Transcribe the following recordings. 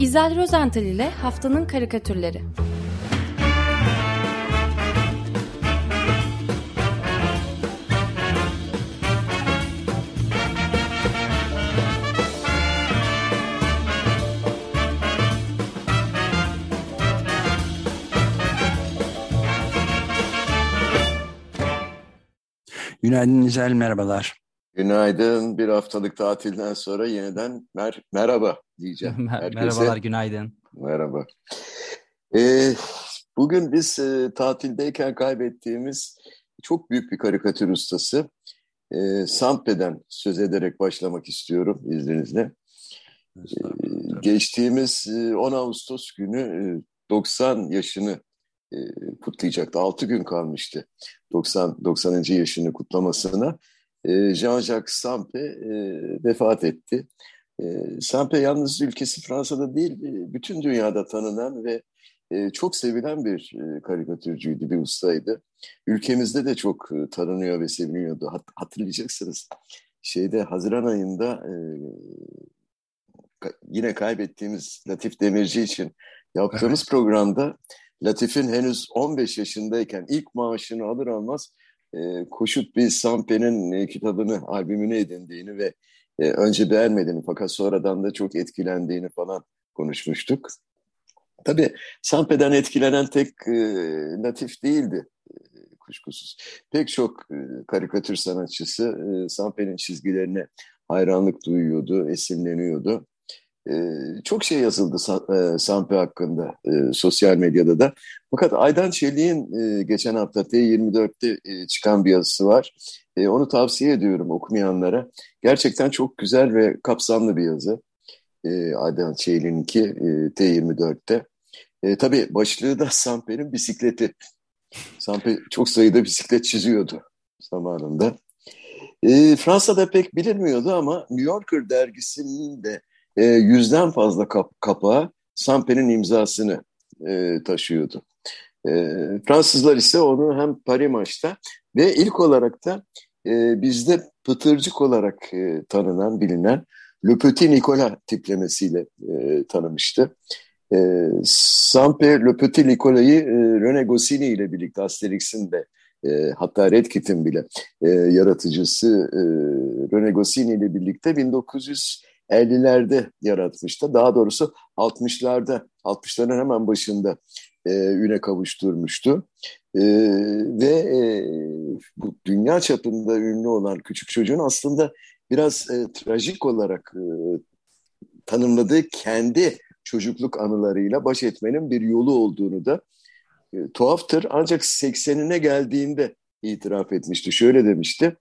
İzel Rozental ile Haftanın Karikatürleri Günaydın İzel, merhabalar. Günaydın. Bir haftalık tatilden sonra yeniden mer merhaba diyeceğim. Herkese. Merhabalar, günaydın. Merhaba. Ee, bugün biz e, tatildeyken kaybettiğimiz çok büyük bir karikatür ustası e, Sampe'den söz ederek başlamak istiyorum izninizle. Ee, geçtiğimiz e, 10 Ağustos günü e, 90 yaşını e, kutlayacaktı. 6 gün kalmıştı 90 90. yaşını kutlamasına. E, Jean-Jacques Sampe e, vefat etti. E, Sampe yalnız ülkesi Fransa'da değil, e, bütün dünyada tanınan ve e, çok sevilen bir e, karikatürcüydü, bir ustaydı. Ülkemizde de çok e, tanınıyor ve seviliyordu. Hat hatırlayacaksınız. Şeyde Haziran ayında e, yine kaybettiğimiz Latif Demirci için yaptığımız evet. programda Latif'in henüz 15 yaşındayken ilk maaşını alır almaz e, Koşut bir Sampe'nin e, kitabını, albümünü edindiğini ve e, önce beğenmediğini fakat sonradan da çok etkilendiğini falan konuşmuştuk. Tabii Sampe'den etkilenen tek e, Latif değildi e, kuşkusuz. Pek çok e, karikatür sanatçısı e, Sampe'nin çizgilerine hayranlık duyuyordu, esinleniyordu. Ee, çok şey yazıldı e, Sampe hakkında e, sosyal medyada da. Fakat Aydan Çelik'in e, geçen hafta T24'te e, çıkan bir yazısı var. E, onu tavsiye ediyorum okumayanlara. Gerçekten çok güzel ve kapsamlı bir yazı. E, Aydan Çelik'inki e, T24'te. E, tabii başlığı da Sampe'nin bisikleti. Sampe çok sayıda bisiklet çiziyordu zamanında. E, Fransa'da pek bilinmiyordu ama New Yorker dergisinin de e, yüzden fazla kap kapağı Sampe'nin imzasını e, taşıyordu. E, Fransızlar ise onu hem Paris maçta ve ilk olarak da e, bizde pıtırcık olarak e, tanınan, bilinen Le Petit Nicolas tiplemesiyle e, tanımıştı. E, Sampe Le Petit Nicolas'ı e, René Goscinny ile birlikte Asterix'in de e, hatta Red Kit'in bile e, yaratıcısı e, René Goscinny ile birlikte 1900 50'lerde yaratmıştı. Daha doğrusu 60'larda, 60'ların hemen başında e, üne kavuşturmuştu. E, ve e, bu dünya çapında ünlü olan küçük çocuğun aslında biraz e, trajik olarak e, tanımladığı kendi çocukluk anılarıyla baş etmenin bir yolu olduğunu da e, tuhaftır. Ancak 80'ine geldiğinde itiraf etmişti. Şöyle demişti.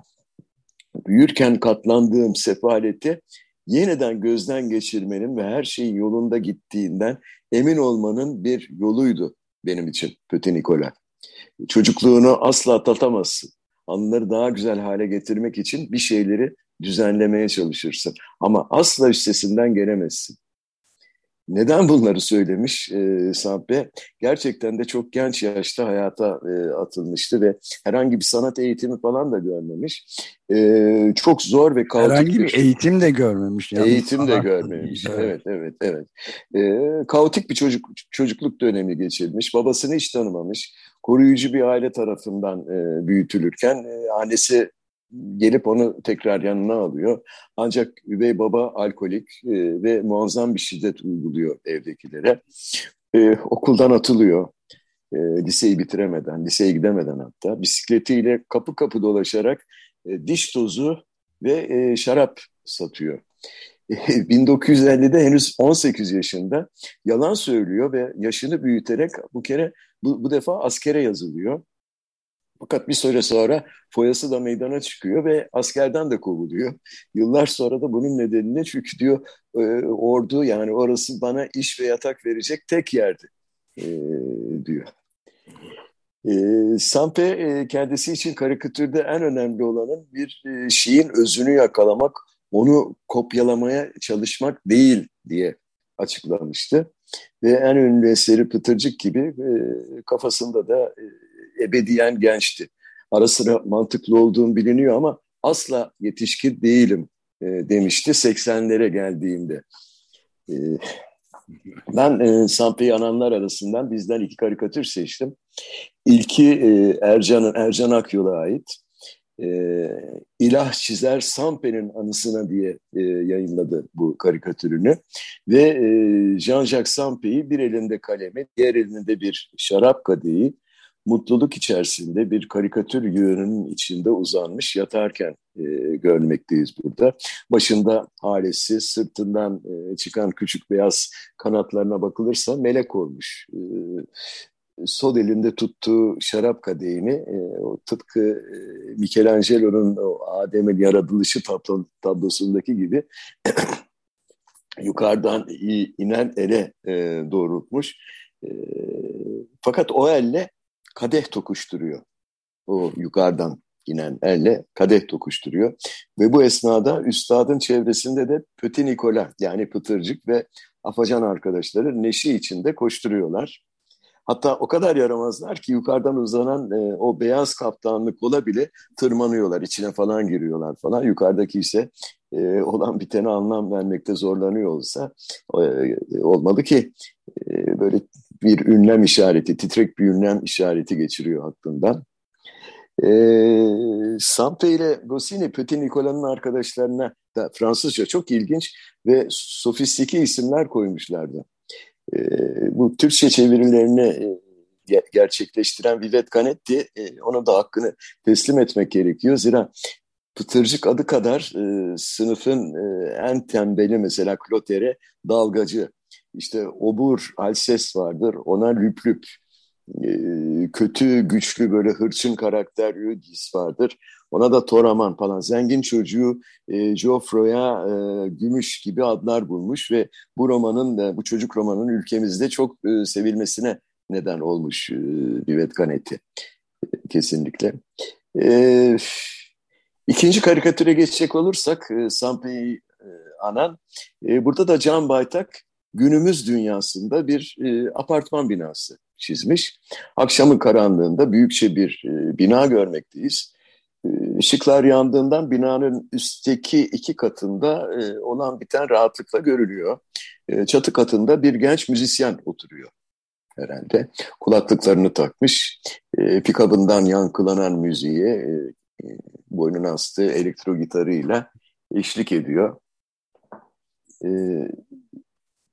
Büyürken katlandığım sefaleti yeniden gözden geçirmenin ve her şeyin yolunda gittiğinden emin olmanın bir yoluydu benim için Pöte Nikola. Çocukluğunu asla atlatamazsın. Anıları daha güzel hale getirmek için bir şeyleri düzenlemeye çalışırsın. Ama asla üstesinden gelemezsin. Neden bunları söylemiş e, Sampe? Gerçekten de çok genç yaşta hayata e, atılmıştı ve herhangi bir sanat eğitimi falan da görmemiş. E, çok zor ve kaotik Herhangi bir eğitim de görmemiş. Eğitim de görmemiş. Evet, evet, evet. evet. E, kaotik bir çocuk çocukluk dönemi geçirmiş. Babasını hiç tanımamış. Koruyucu bir aile tarafından e, büyütülürken e, annesi gelip onu tekrar yanına alıyor. Ancak üvey baba alkolik e, ve muazzam bir şiddet uyguluyor evdekilere. E, okuldan atılıyor. E, liseyi bitiremeden, liseye gidemeden hatta bisikletiyle kapı kapı dolaşarak e, diş tozu ve e, şarap satıyor. 1950'de henüz 18 yaşında yalan söylüyor ve yaşını büyüterek bu kere bu, bu defa askere yazılıyor. Fakat bir süre sonra foyası da meydana çıkıyor ve askerden de kovuluyor. Yıllar sonra da bunun nedenini çünkü diyor e, ordu yani orası bana iş ve yatak verecek tek yerdi e, diyor. E, Sampe e, kendisi için karikatürde en önemli olanın bir e, şeyin özünü yakalamak, onu kopyalamaya çalışmak değil diye açıklamıştı. Ve en ünlü eseri Pıtırcık gibi e, kafasında da e, ebediyen gençti. Ara sıra mantıklı olduğum biliniyor ama asla yetişkin değilim e, demişti 80'lere geldiğinde. E, Ben e, Sampe'yi ananlar arasından bizden iki karikatür seçtim. İlki e, Ercan, Ercan Akyol'a ait. E, İlah çizer Sampe'nin anısına diye e, yayınladı bu karikatürünü. Ve e, Jean-Jacques Sampe'yi bir elinde kalemi, diğer elinde bir şarap kadehi, mutluluk içerisinde bir karikatür yığınının içinde uzanmış yatarken e, görmekteyiz burada. Başında halesiz, sırtından e, çıkan küçük beyaz kanatlarına bakılırsa melek olmuş. E, sol elinde tuttuğu şarap kadehini e, o tıpkı e, Michelangelo'nun Adem'in yaratılışı tablo, tablosundaki gibi yukarıdan inen ele e, doğrultmuş. E, fakat o elle kadeh tokuşturuyor. O yukarıdan inen elle kadeh tokuşturuyor. Ve bu esnada üstadın çevresinde de Pöti Nikola yani Pıtırcık ve Afacan arkadaşları neşe içinde koşturuyorlar. Hatta o kadar yaramazlar ki yukarıdan uzanan e, o beyaz kaptanlı kola bile tırmanıyorlar, içine falan giriyorlar falan. Yukarıdaki ise e, olan bitene anlam vermekte zorlanıyor olsa e, olmalı ki e, böyle bir ünlem işareti, titrek bir ünlem işareti geçiriyor aklından. E, Sampe ile Goscinny, Petit Nicolas'ın arkadaşlarına da Fransızca çok ilginç ve sofistike isimler koymuşlardı. E, bu Türkçe çevirilerini e, gerçekleştiren Vivet Canetti, e, ona da hakkını teslim etmek gerekiyor. Zira Pıtırcık adı kadar e, sınıfın e, en tembeli mesela Klotere dalgacı işte obur, alses vardır. Ona lüp lüp. E, kötü, güçlü böyle hırçın karakter Yudis vardır. Ona da Toraman falan. Zengin çocuğu e, Joffroy'a e, Gümüş gibi adlar bulmuş ve bu romanın da bu çocuk romanın ülkemizde çok e, sevilmesine neden olmuş e, Vivet Canetti. E, kesinlikle. E, ikinci karikatüre geçecek olursak e, Sampe'yi e, anan. E, burada da Can Baytak günümüz dünyasında bir e, apartman binası çizmiş. Akşamın karanlığında büyükçe bir e, bina görmekteyiz. Işıklar yandığından binanın üstteki iki katında e, olan biten rahatlıkla görülüyor. E, çatı katında bir genç müzisyen oturuyor herhalde. Kulaklıklarını takmış, e, pikabından yankılanan müziğe e, boynuna astığı elektro gitarıyla eşlik ediyor. E,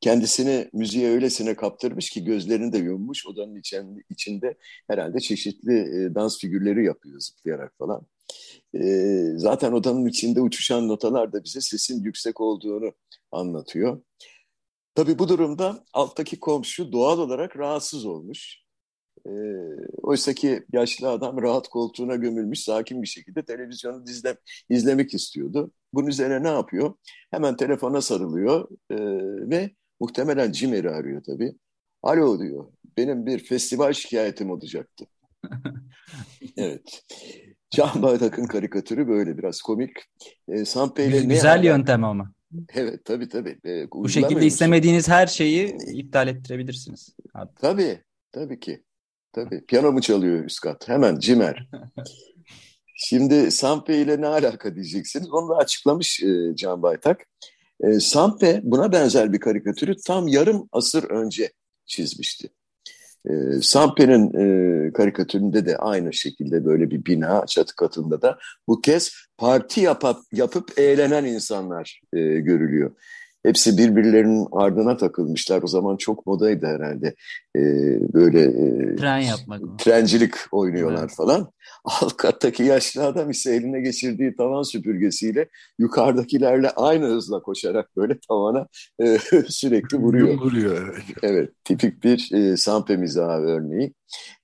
kendisini müziğe öylesine kaptırmış ki gözlerini de yummuş. Odanın içinde herhalde çeşitli e, dans figürleri yapıyor zıplayarak falan. E, zaten odanın içinde uçuşan notalar da bize sesin yüksek olduğunu anlatıyor. Tabii bu durumda alttaki komşu doğal olarak rahatsız olmuş. E, Oysa ki yaşlı adam rahat koltuğuna gömülmüş sakin bir şekilde televizyonu izle, izlemek istiyordu. Bunun üzerine ne yapıyor? Hemen telefona sarılıyor e, ve Muhtemelen Cimer'i arıyor tabii. Alo diyor. Benim bir festival şikayetim olacaktı. evet. Can Bayrak'ın karikatürü böyle biraz komik. E, Sampe'yle ne Güzel yöntem ama. Evet tabii tabii. E, Bu şekilde istemediğiniz her şeyi iptal ettirebilirsiniz. Hatta. Tabii tabii ki. Tabii. Piyano mu çalıyor üst kat? Hemen Cimer. Şimdi Sampe ile ne alaka diyeceksiniz. Onu da açıklamış e, Can Baytak. E, Sampe buna benzer bir karikatürü tam yarım asır önce çizmişti. E, Sampe'nin e, karikatüründe de aynı şekilde böyle bir bina çatı katında da bu kez parti yapıp, yapıp eğlenen insanlar e, görülüyor. Hepsi birbirlerinin ardına takılmışlar. O zaman çok modaydı herhalde. Ee, böyle e, tren yapmak. Trencilik oynuyorlar evet. falan. Alt kattaki yaşlı adam ise eline geçirdiği tavan süpürgesiyle yukarıdakilerle aynı hızla koşarak böyle tavana e, sürekli vuruyor. vuruyor evet. Evet, tipik bir e, Sampe mizahı örneği.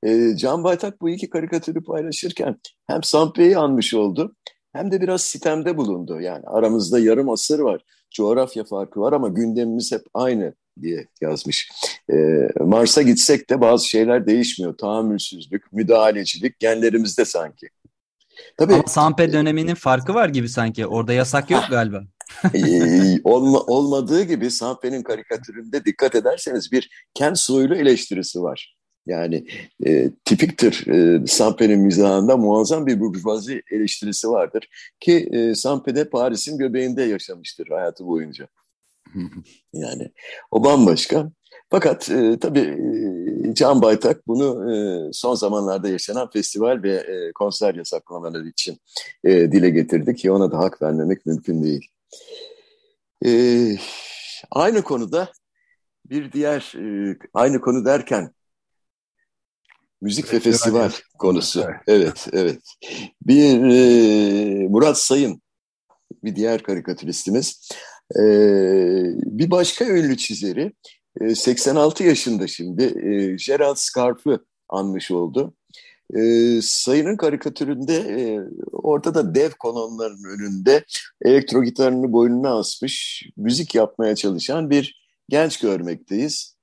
E, Can Baytak bu iki karikatürü paylaşırken hem Sampe'yi anmış oldu hem de biraz sitemde bulundu. Yani aramızda yarım asır var coğrafya farkı var ama gündemimiz hep aynı diye yazmış. Ee, Mars'a gitsek de bazı şeyler değişmiyor. Tahammülsüzlük, müdahalecilik genlerimizde sanki. Tabii, Ama Sampe döneminin farkı var gibi sanki. Orada yasak yok galiba. olma, olmadığı gibi Sampe'nin karikatüründe dikkat ederseniz bir kent soylu eleştirisi var. Yani e, tipiktir e, Sampe'nin mizahında muazzam bir burjuvazi eleştirisi vardır. Ki e, Sampe de Paris'in göbeğinde yaşamıştır hayatı boyunca. Yani o bambaşka. Fakat e, tabii e, Can Baytak bunu e, son zamanlarda yaşanan festival ve e, konser yasaklamaları için e, dile getirdi ki ona da hak vermemek mümkün değil. E, aynı konuda bir diğer, e, aynı konu derken müzik ve festival konusu. Evet, evet. Bir e, Murat Sayın, bir diğer karikatüristimiz. E, bir başka ünlü çizeri 86 ee, yaşında şimdi e, Gerald Scarf'ı anmış oldu. E, sayının karikatüründe e, orada da dev kolonların önünde elektro gitarını boynuna asmış, müzik yapmaya çalışan bir genç görmekteyiz.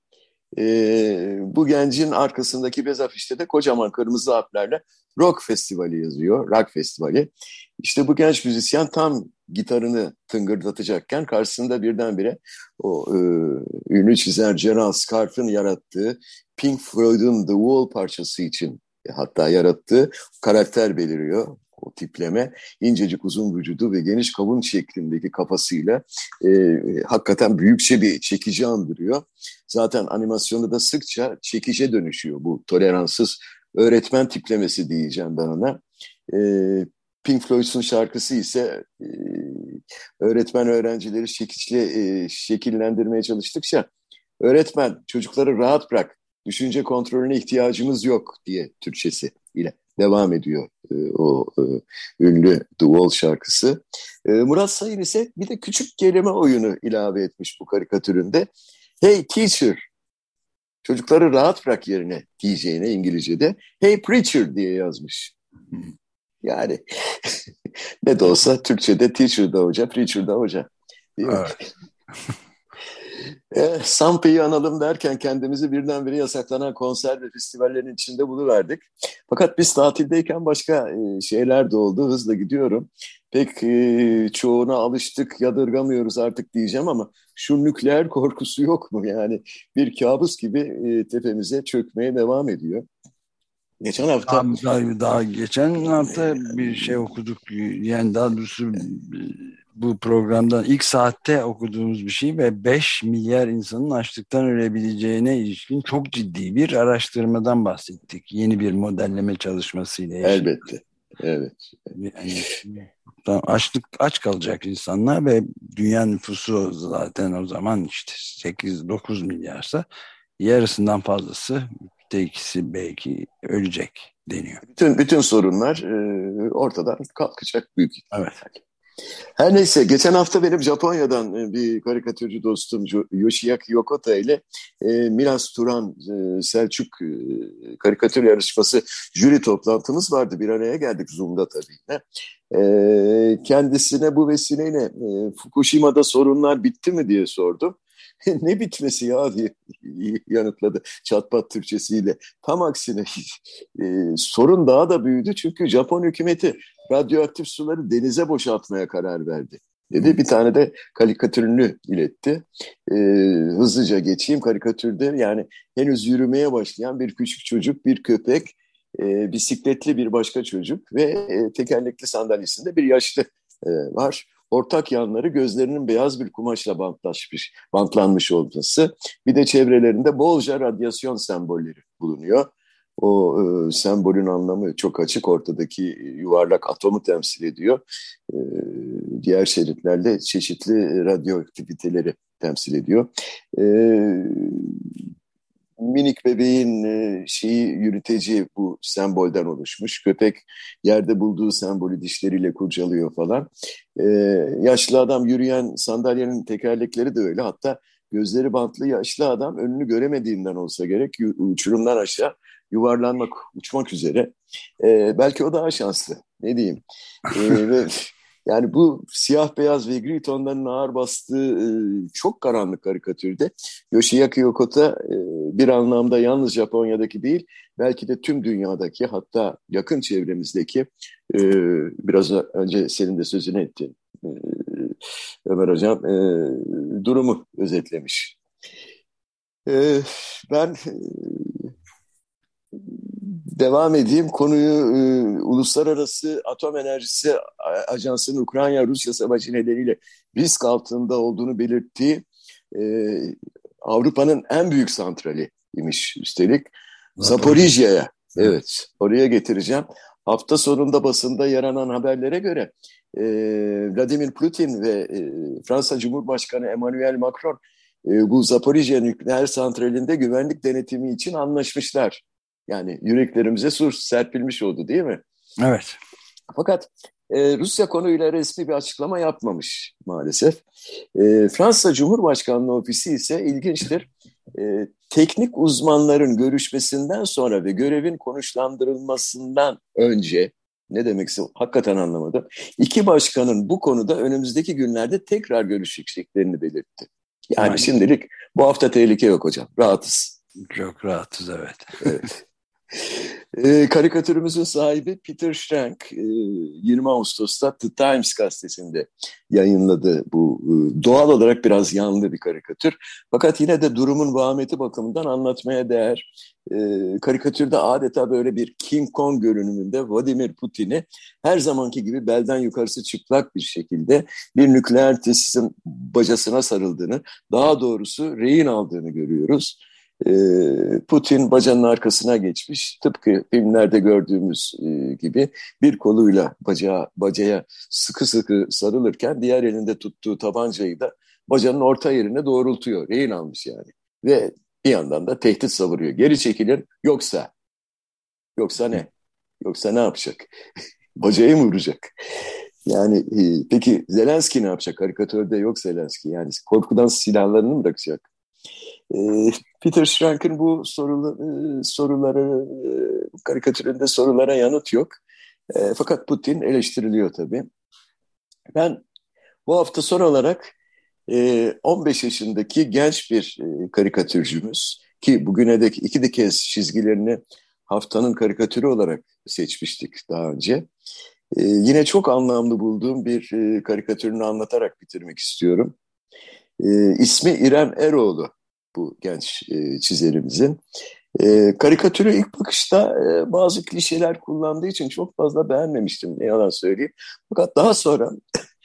E, bu gencin arkasındaki bez afişte de kocaman kırmızı harflerle Rock Festivali yazıyor, Rock Festivali. İşte bu genç müzisyen tam gitarını tıngırdatacakken karşısında birdenbire o e, ünlü çizer Gerald Scarf'ın yarattığı Pink Floyd'un The Wall parçası için e, hatta yarattığı karakter beliriyor o tipleme. incecik uzun vücudu ve geniş kavun şeklindeki kafasıyla e, hakikaten büyükçe bir çekici andırıyor. Zaten animasyonda da sıkça çekice dönüşüyor bu toleranssız öğretmen tiplemesi diyeceğim ben ona. E, Pink Floyd'un şarkısı ise e, öğretmen öğrencileri şekilli e, şekillendirmeye çalıştıkça öğretmen çocukları rahat bırak, düşünce kontrolüne ihtiyacımız yok diye Türkçesi ile devam ediyor e, o e, ünlü The Wall şarkısı. E, Murat Sayın ise bir de küçük kelime oyunu ilave etmiş bu karikatüründe. Hey teacher, çocukları rahat bırak yerine diyeceğine İngilizce'de Hey preacher diye yazmış. Yani ne de olsa Türkçe'de teacher da hoca, preacher da hoca. Değil mi? Evet. E, analım derken kendimizi birdenbire yasaklanan konser ve festivallerin içinde buluverdik. Fakat biz tatildeyken başka e, şeyler de oldu. Hızla gidiyorum. Pek e, çoğuna alıştık, yadırgamıyoruz artık diyeceğim ama şu nükleer korkusu yok mu? Yani bir kabus gibi e, tepemize çökmeye devam ediyor. Geçen hafta... Daha, daha geçen hafta bir şey okuduk. Yani daha doğrusu bu programdan ilk saatte okuduğumuz bir şey ve 5 milyar insanın açlıktan ölebileceğine ilişkin çok ciddi bir araştırmadan bahsettik. Yeni bir modelleme çalışmasıyla. Elbette. Evet. Yani, açlık aç kalacak insanlar ve dünya nüfusu zaten o zaman işte 8-9 milyarsa yarısından fazlası üçte ikisi belki ölecek deniyor. Bütün bütün sorunlar e, ortadan kalkacak büyük ihtimalle. Evet. Her neyse geçen hafta benim Japonya'dan e, bir karikatürcü dostum Yoshiaki Yokota ile e, Milas Turan e, Selçuk e, karikatür yarışması jüri toplantımız vardı. Bir araya geldik Zoom'da tabii. E, kendisine bu vesileyle e, Fukushima'da sorunlar bitti mi diye sordum. ne bitmesi ya diye yanıtladı çatpat Türkçesiyle. Tam aksine e, sorun daha da büyüdü çünkü Japon hükümeti radyoaktif suları denize boşaltmaya karar verdi. Dedi bir tane de karikatürünü iletti. E, hızlıca geçeyim karikatürde yani henüz yürümeye başlayan bir küçük çocuk, bir köpek, e, bisikletli bir başka çocuk ve e, tekerlekli sandalyesinde bir yaşlı e, var ortak yanları gözlerinin beyaz bir kumaşla bantlaşmış, bantlanmış olması. Bir de çevrelerinde bolca radyasyon sembolleri bulunuyor. O e, sembolün anlamı çok açık. Ortadaki yuvarlak atomu temsil ediyor. E, diğer şeritlerle çeşitli radyoaktiviteleri temsil ediyor. E, minik bebeğin e, şeyi yürüteci bu sembolden oluşmuş. Köpek yerde bulduğu sembolü dişleriyle kurcalıyor falan. E, yaşlı adam yürüyen sandalyenin tekerlekleri de öyle. Hatta gözleri bantlı yaşlı adam önünü göremediğinden olsa gerek uçurumdan aşağı yuvarlanmak, uçmak üzere. E, belki o daha şanslı. Ne diyeyim. E, ve yani bu siyah beyaz ve gri tonların ağır bastığı e, çok karanlık karikatürde Yoshiaki Yokota e, bir anlamda yalnız Japonya'daki değil belki de tüm dünyadaki hatta yakın çevremizdeki e, biraz önce senin de sözünü ettin e, Ömer Hocam e, durumu özetlemiş. E, ben e, devam edeyim. Konuyu e, Uluslararası Atom Enerjisi Ajansı'nın Ukrayna-Rusya savaşı nedeniyle risk altında olduğunu belirttiği Avrupa'nın en büyük santrali imiş üstelik. Zaporijya'ya. Evet, oraya getireceğim. Hafta sonunda basında yaranan haberlere göre e, Vladimir Putin ve e, Fransa Cumhurbaşkanı Emmanuel Macron e, bu Zaporijya nükleer santralinde güvenlik denetimi için anlaşmışlar. Yani yüreklerimize su serpilmiş oldu değil mi? Evet. Fakat e, Rusya konuyla resmi bir açıklama yapmamış maalesef. E, Fransa Cumhurbaşkanlığı Ofisi ise ilginçtir. E, teknik uzmanların görüşmesinden sonra ve görevin konuşlandırılmasından önce ne demekse hakikaten anlamadım. İki başkanın bu konuda önümüzdeki günlerde tekrar görüşeceklerini belirtti. Yani Aynen. şimdilik bu hafta tehlike yok hocam. Rahatız. Çok rahatız evet. evet. E, karikatürümüzün sahibi Peter Schrank e, 20 Ağustos'ta The Times gazetesinde yayınladı bu e, doğal olarak biraz yanlı bir karikatür. Fakat yine de durumun vahmeti bakımından anlatmaya değer. E, karikatürde adeta böyle bir King Kong görünümünde Vladimir Putin'i her zamanki gibi belden yukarısı çıplak bir şekilde bir nükleer tesisin bacasına sarıldığını, daha doğrusu rehin aldığını görüyoruz. Ee, Putin bacanın arkasına geçmiş. Tıpkı filmlerde gördüğümüz e, gibi bir koluyla bacağa, bacaya sıkı sıkı sarılırken diğer elinde tuttuğu tabancayı da bacanın orta yerine doğrultuyor. Rehin almış yani. Ve bir yandan da tehdit savuruyor. Geri çekilir yoksa. Yoksa ne? Yoksa ne yapacak? Bacayı mı vuracak? Yani e, peki Zelenski ne yapacak? Karikatörde yok Zelenski. Yani korkudan silahlarını mı bırakacak? Ee, Peter Schrank'ın bu sorulu, e, soruları, e, karikatüründe sorulara yanıt yok. E, fakat Putin eleştiriliyor tabii. Ben bu hafta son olarak 15 yaşındaki genç bir karikatürcümüz ki bugüne dek iki de kez çizgilerini haftanın karikatürü olarak seçmiştik daha önce. Yine çok anlamlı bulduğum bir karikatürünü anlatarak bitirmek istiyorum. İsmi İrem Eroğlu bu genç e, çizerimizin. E, karikatürü ilk bakışta e, bazı klişeler kullandığı için çok fazla beğenmemiştim ne yalan söyleyeyim. Fakat daha sonra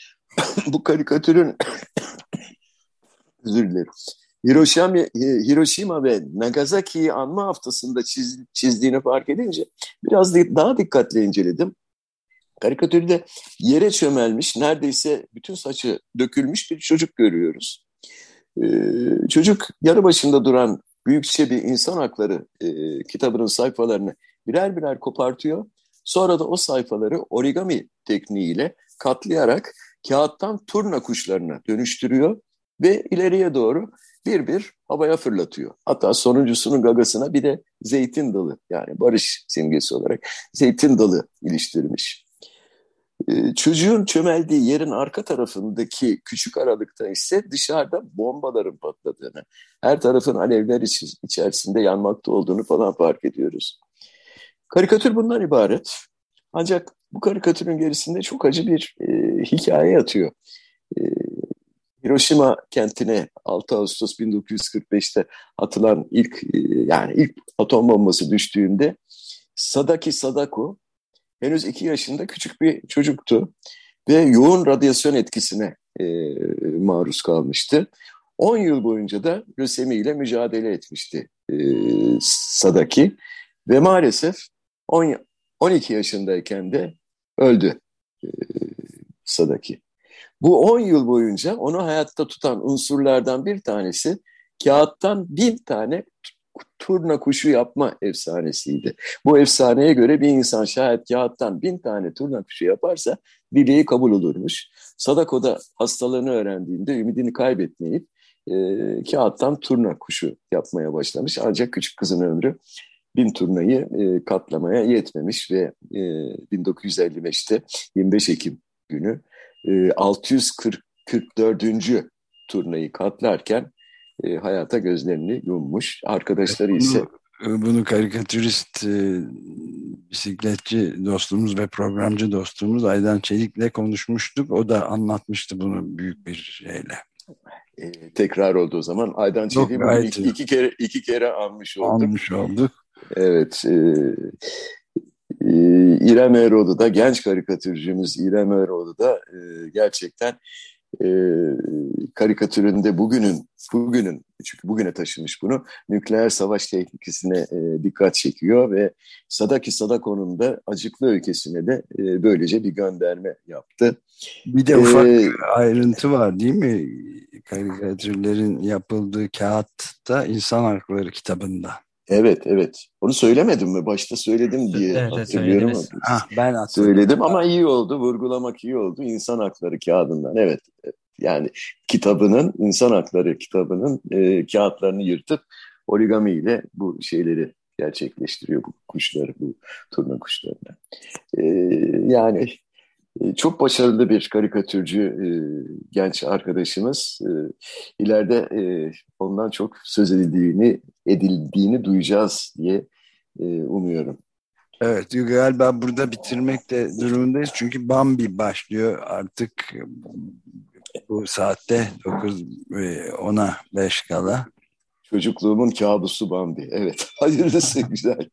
bu karikatürün özür dilerim. Hiroşima, Hiroşima ve Nagasaki'yi anma haftasında çiz, çizdiğini fark edince biraz daha dikkatli inceledim. Karikatürde yere çömelmiş, neredeyse bütün saçı dökülmüş bir çocuk görüyoruz. Ee, çocuk yarı başında duran büyükçe bir insan hakları e, kitabının sayfalarını birer birer kopartıyor. Sonra da o sayfaları origami tekniğiyle katlayarak kağıttan turna kuşlarına dönüştürüyor ve ileriye doğru bir bir havaya fırlatıyor. Hatta sonuncusunun gagasına bir de zeytin dalı yani barış simgesi olarak zeytin dalı iliştirmiş. Ee, çocuğun çömeldiği yerin arka tarafındaki küçük aralıkta ise dışarıda bombaların patladığını, her tarafın alevler içerisinde yanmakta olduğunu falan fark ediyoruz. Karikatür bundan ibaret. Ancak bu karikatürün gerisinde çok acı bir e, hikaye yatıyor. E, Hiroşima kentine 6 Ağustos 1945'te atılan ilk e, yani ilk atom bombası düştüğünde Sadaki Sadako henüz iki yaşında küçük bir çocuktu ve yoğun radyasyon etkisine e, maruz kalmıştı. 10 yıl boyunca da lösemi ile mücadele etmişti e, Sadaki ve maalesef 10, 12 yaşındayken de öldü e, Sadaki. Bu 10 yıl boyunca onu hayatta tutan unsurlardan bir tanesi kağıttan bin tane turna kuşu yapma efsanesiydi. Bu efsaneye göre bir insan şayet kağıttan bin tane turna kuşu yaparsa dileği kabul olurmuş. Sadako da hastalığını öğrendiğinde ümidini kaybetmeyip e, kağıttan turna kuşu yapmaya başlamış. Ancak küçük kızın ömrü bin turnayı e, katlamaya yetmemiş ve e, 1955'te 25 Ekim günü e, 644. turnayı katlarken e, hayata gözlerini yummuş. Arkadaşları ise... Bunu, bunu karikatürist, e, bisikletçi dostumuz ve programcı dostumuz Aydan Çelik'le konuşmuştuk. O da anlatmıştı bunu büyük bir şeyle. E, tekrar oldu o zaman. Aydan Çelik'i iki, iki kere iki kere anmış olduk. Anmış olduk. Evet. E, e, İrem Eroğlu da genç karikatürcümüz İrem Eroğlu da e, gerçekten e, karikatüründe bugünün bugünün çünkü bugüne taşımış bunu nükleer savaş tehlikesine e, dikkat çekiyor ve Sadaki Sadako'nun da acıklı öykesine de e, böylece bir gönderme yaptı. Bir de ufak ee, ayrıntı var değil mi? Karikatürlerin yapıldığı kağıtta insan hakları kitabında. Evet, evet. Onu söylemedim mi? Başta söyledim diye evet, hatırlıyorum. Evet, ah, ben hatırladım. Söyledim ama iyi oldu. Vurgulamak iyi oldu. İnsan hakları kağıdından. Evet. Yani kitabının, insan hakları kitabının e, kağıtlarını yırtıp origami ile bu şeyleri gerçekleştiriyor bu kuşları, bu turna kuşlarını. E, yani çok başarılı bir karikatürcü e, genç arkadaşımız. E, ileride e, ondan çok söz edildiğini, edildiğini duyacağız diye e, umuyorum. Evet galiba burada bitirmek de durumundayız. Çünkü Bambi başlıyor artık bu saatte 9 10'a 5 kala. Çocukluğumun kabusu Bambi. Evet hayırlısı güzel.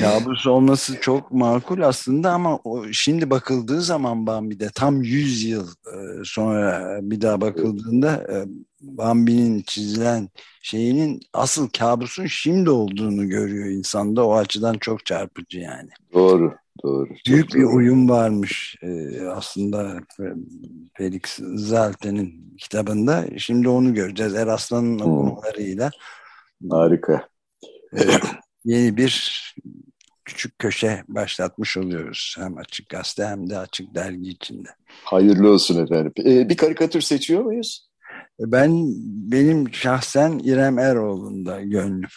Kabus olması çok makul aslında ama o, şimdi bakıldığı zaman Bambi'de tam 100 yıl e, sonra bir daha bakıldığında e, Bambi'nin çizilen şeyinin asıl kabusun şimdi olduğunu görüyor insanda. O açıdan çok çarpıcı yani. Doğru, doğru. Büyük bir doğru. uyum varmış e, aslında Felix Zalte'nin kitabında. Şimdi onu göreceğiz Eraslan'ın okumalarıyla. Harika. Evet yeni bir küçük köşe başlatmış oluyoruz. Hem Açık Gazete hem de Açık Dergi içinde. Hayırlı olsun efendim. Ee, bir karikatür seçiyor muyuz? Ben benim şahsen İrem Eroğlu'nda gönlüm.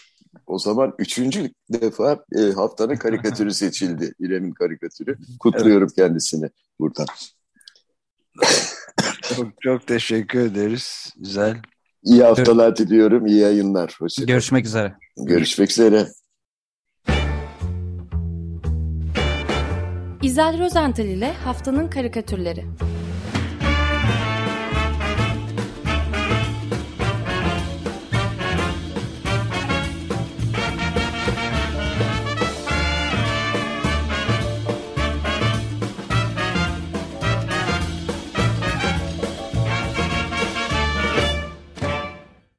O zaman üçüncü defa e, haftanın karikatürü seçildi. İrem'in karikatürü. Kutluyorum evet. kendisini buradan. çok, çok teşekkür ederiz. Güzel. İyi haftalar diliyorum. İyi yayınlar. Hoşçakalın. Görüşmek üzere. Görüşmek üzere. İzel Rozental ile Haftanın Karikatürleri